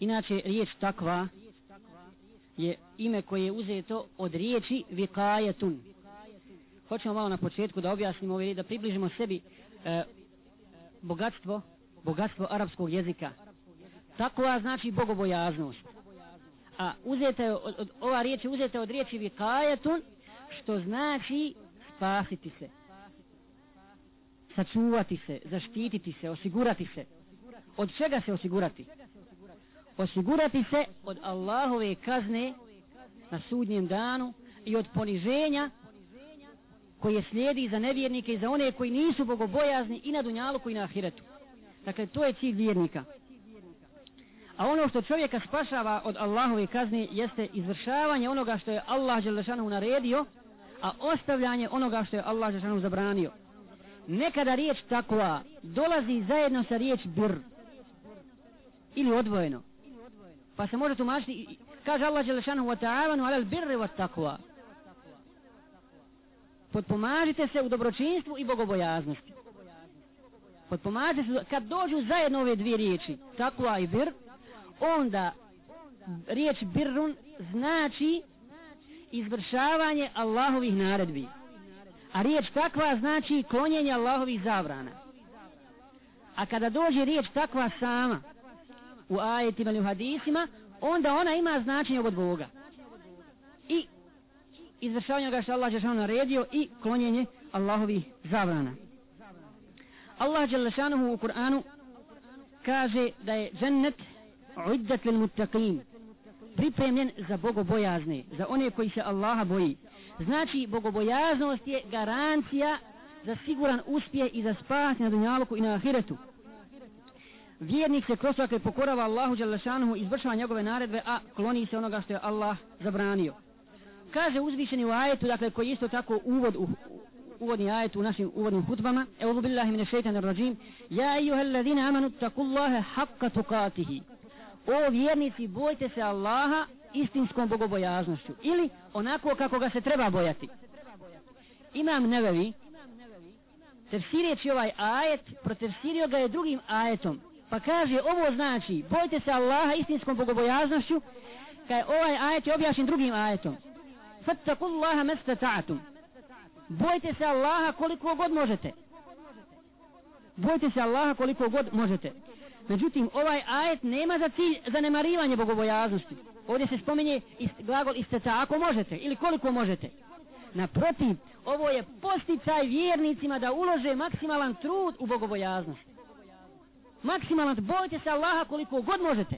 Inače, riječ takva je ime koje je uzeto od riječi vikajetun. Hoćemo malo na početku da objasnimo ovaj da približimo sebi e, bogatstvo, bogatstvo arapskog jezika. Takva znači bogobojaznost. A uzeta je, od, od, ova riječ je uzeta od riječi vikajetun, što znači spasiti se. Sačuvati se, zaštititi se, osigurati se. Od čega se osigurati? Osigurati se od Allahove kazne na sudnjem danu i od poniženja koje slijedi za nevjernike i za one koji nisu bogobojazni i na dunjalu i na ahiretu. Dakle, to je cilj vjernika. A ono što čovjeka spašava od Allahove kazne jeste izvršavanje onoga što je Allah Đelešanu naredio, a ostavljanje onoga što je Allah Đelešanu zabranio. Nekada riječ takva dolazi zajedno sa riječ bir ili odvojeno. Pa se može tumačiti, kaže Allah Đelešanu wa ta'avanu alal birri wa takva. Potpomažite se u dobročinstvu i bogobojaznosti. Potpomažite se, kad dođu zajedno ove dvije riječi, takva i bir, onda riječ birrun znači izvršavanje Allahovih naredbi. A riječ takva znači klonjenje Allahovih zabrana. A kada dođe riječ takva sama u ajetima ili u hadisima, onda ona ima značenje od Boga. I izvršavanje onoga što Allah Đelešanu naredio i klonjenje Allahovi zabrana. Allah Đelešanu u Kur'anu kaže da je džennet uiddat lil muttaqin pripremljen za bogobojazne za one koji se Allaha boji znači bogobojaznost je garancija za siguran uspjeh i za spas na dunjaluku i na ahiretu vjernik se kroz svake pokorava Allahu Đalešanuhu izvršava njegove naredbe a kloni se onoga što je Allah zabranio. Kaže uzvišeni u ajetu dakle koji isto tako uvod u, uvodni ajet u našim uvodnim hutbama Evo billahi mine šeitanir rajim Ja ejuhel ladina amanu takullaha haqqa tukatihi o vjernici bojte se Allaha istinskom bogobojaznošću ili onako kako ga se treba bojati. Imam nevevi tefsirijeći ovaj ajet protefsirio ga je drugim ajetom pa kaže ovo znači bojte se Allaha istinskom bogobojaznošću kaj ovaj ajet je objašnjen drugim ajetom fattakullaha mestata'atum bojte se Allaha koliko god možete bojte se Allaha koliko god možete Međutim, ovaj ajet nema za cilj zanemarivanje bogobojaznosti. Ovdje se spominje ist, glagol isteta ako možete ili koliko možete. Naprotiv, ovo je posticaj vjernicima da ulože maksimalan trud u bogobojaznost. Maksimalan, bojite se Allaha koliko god možete.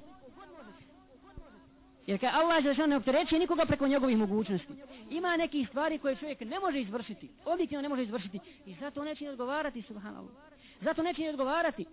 Jer kad Allah je ne optereće nikoga preko njegovih mogućnosti. Ima nekih stvari koje čovjek ne može izvršiti. Objektivno ne može izvršiti. I zato neće ni odgovarati, subhanallah. Zato neće ni odgovarati.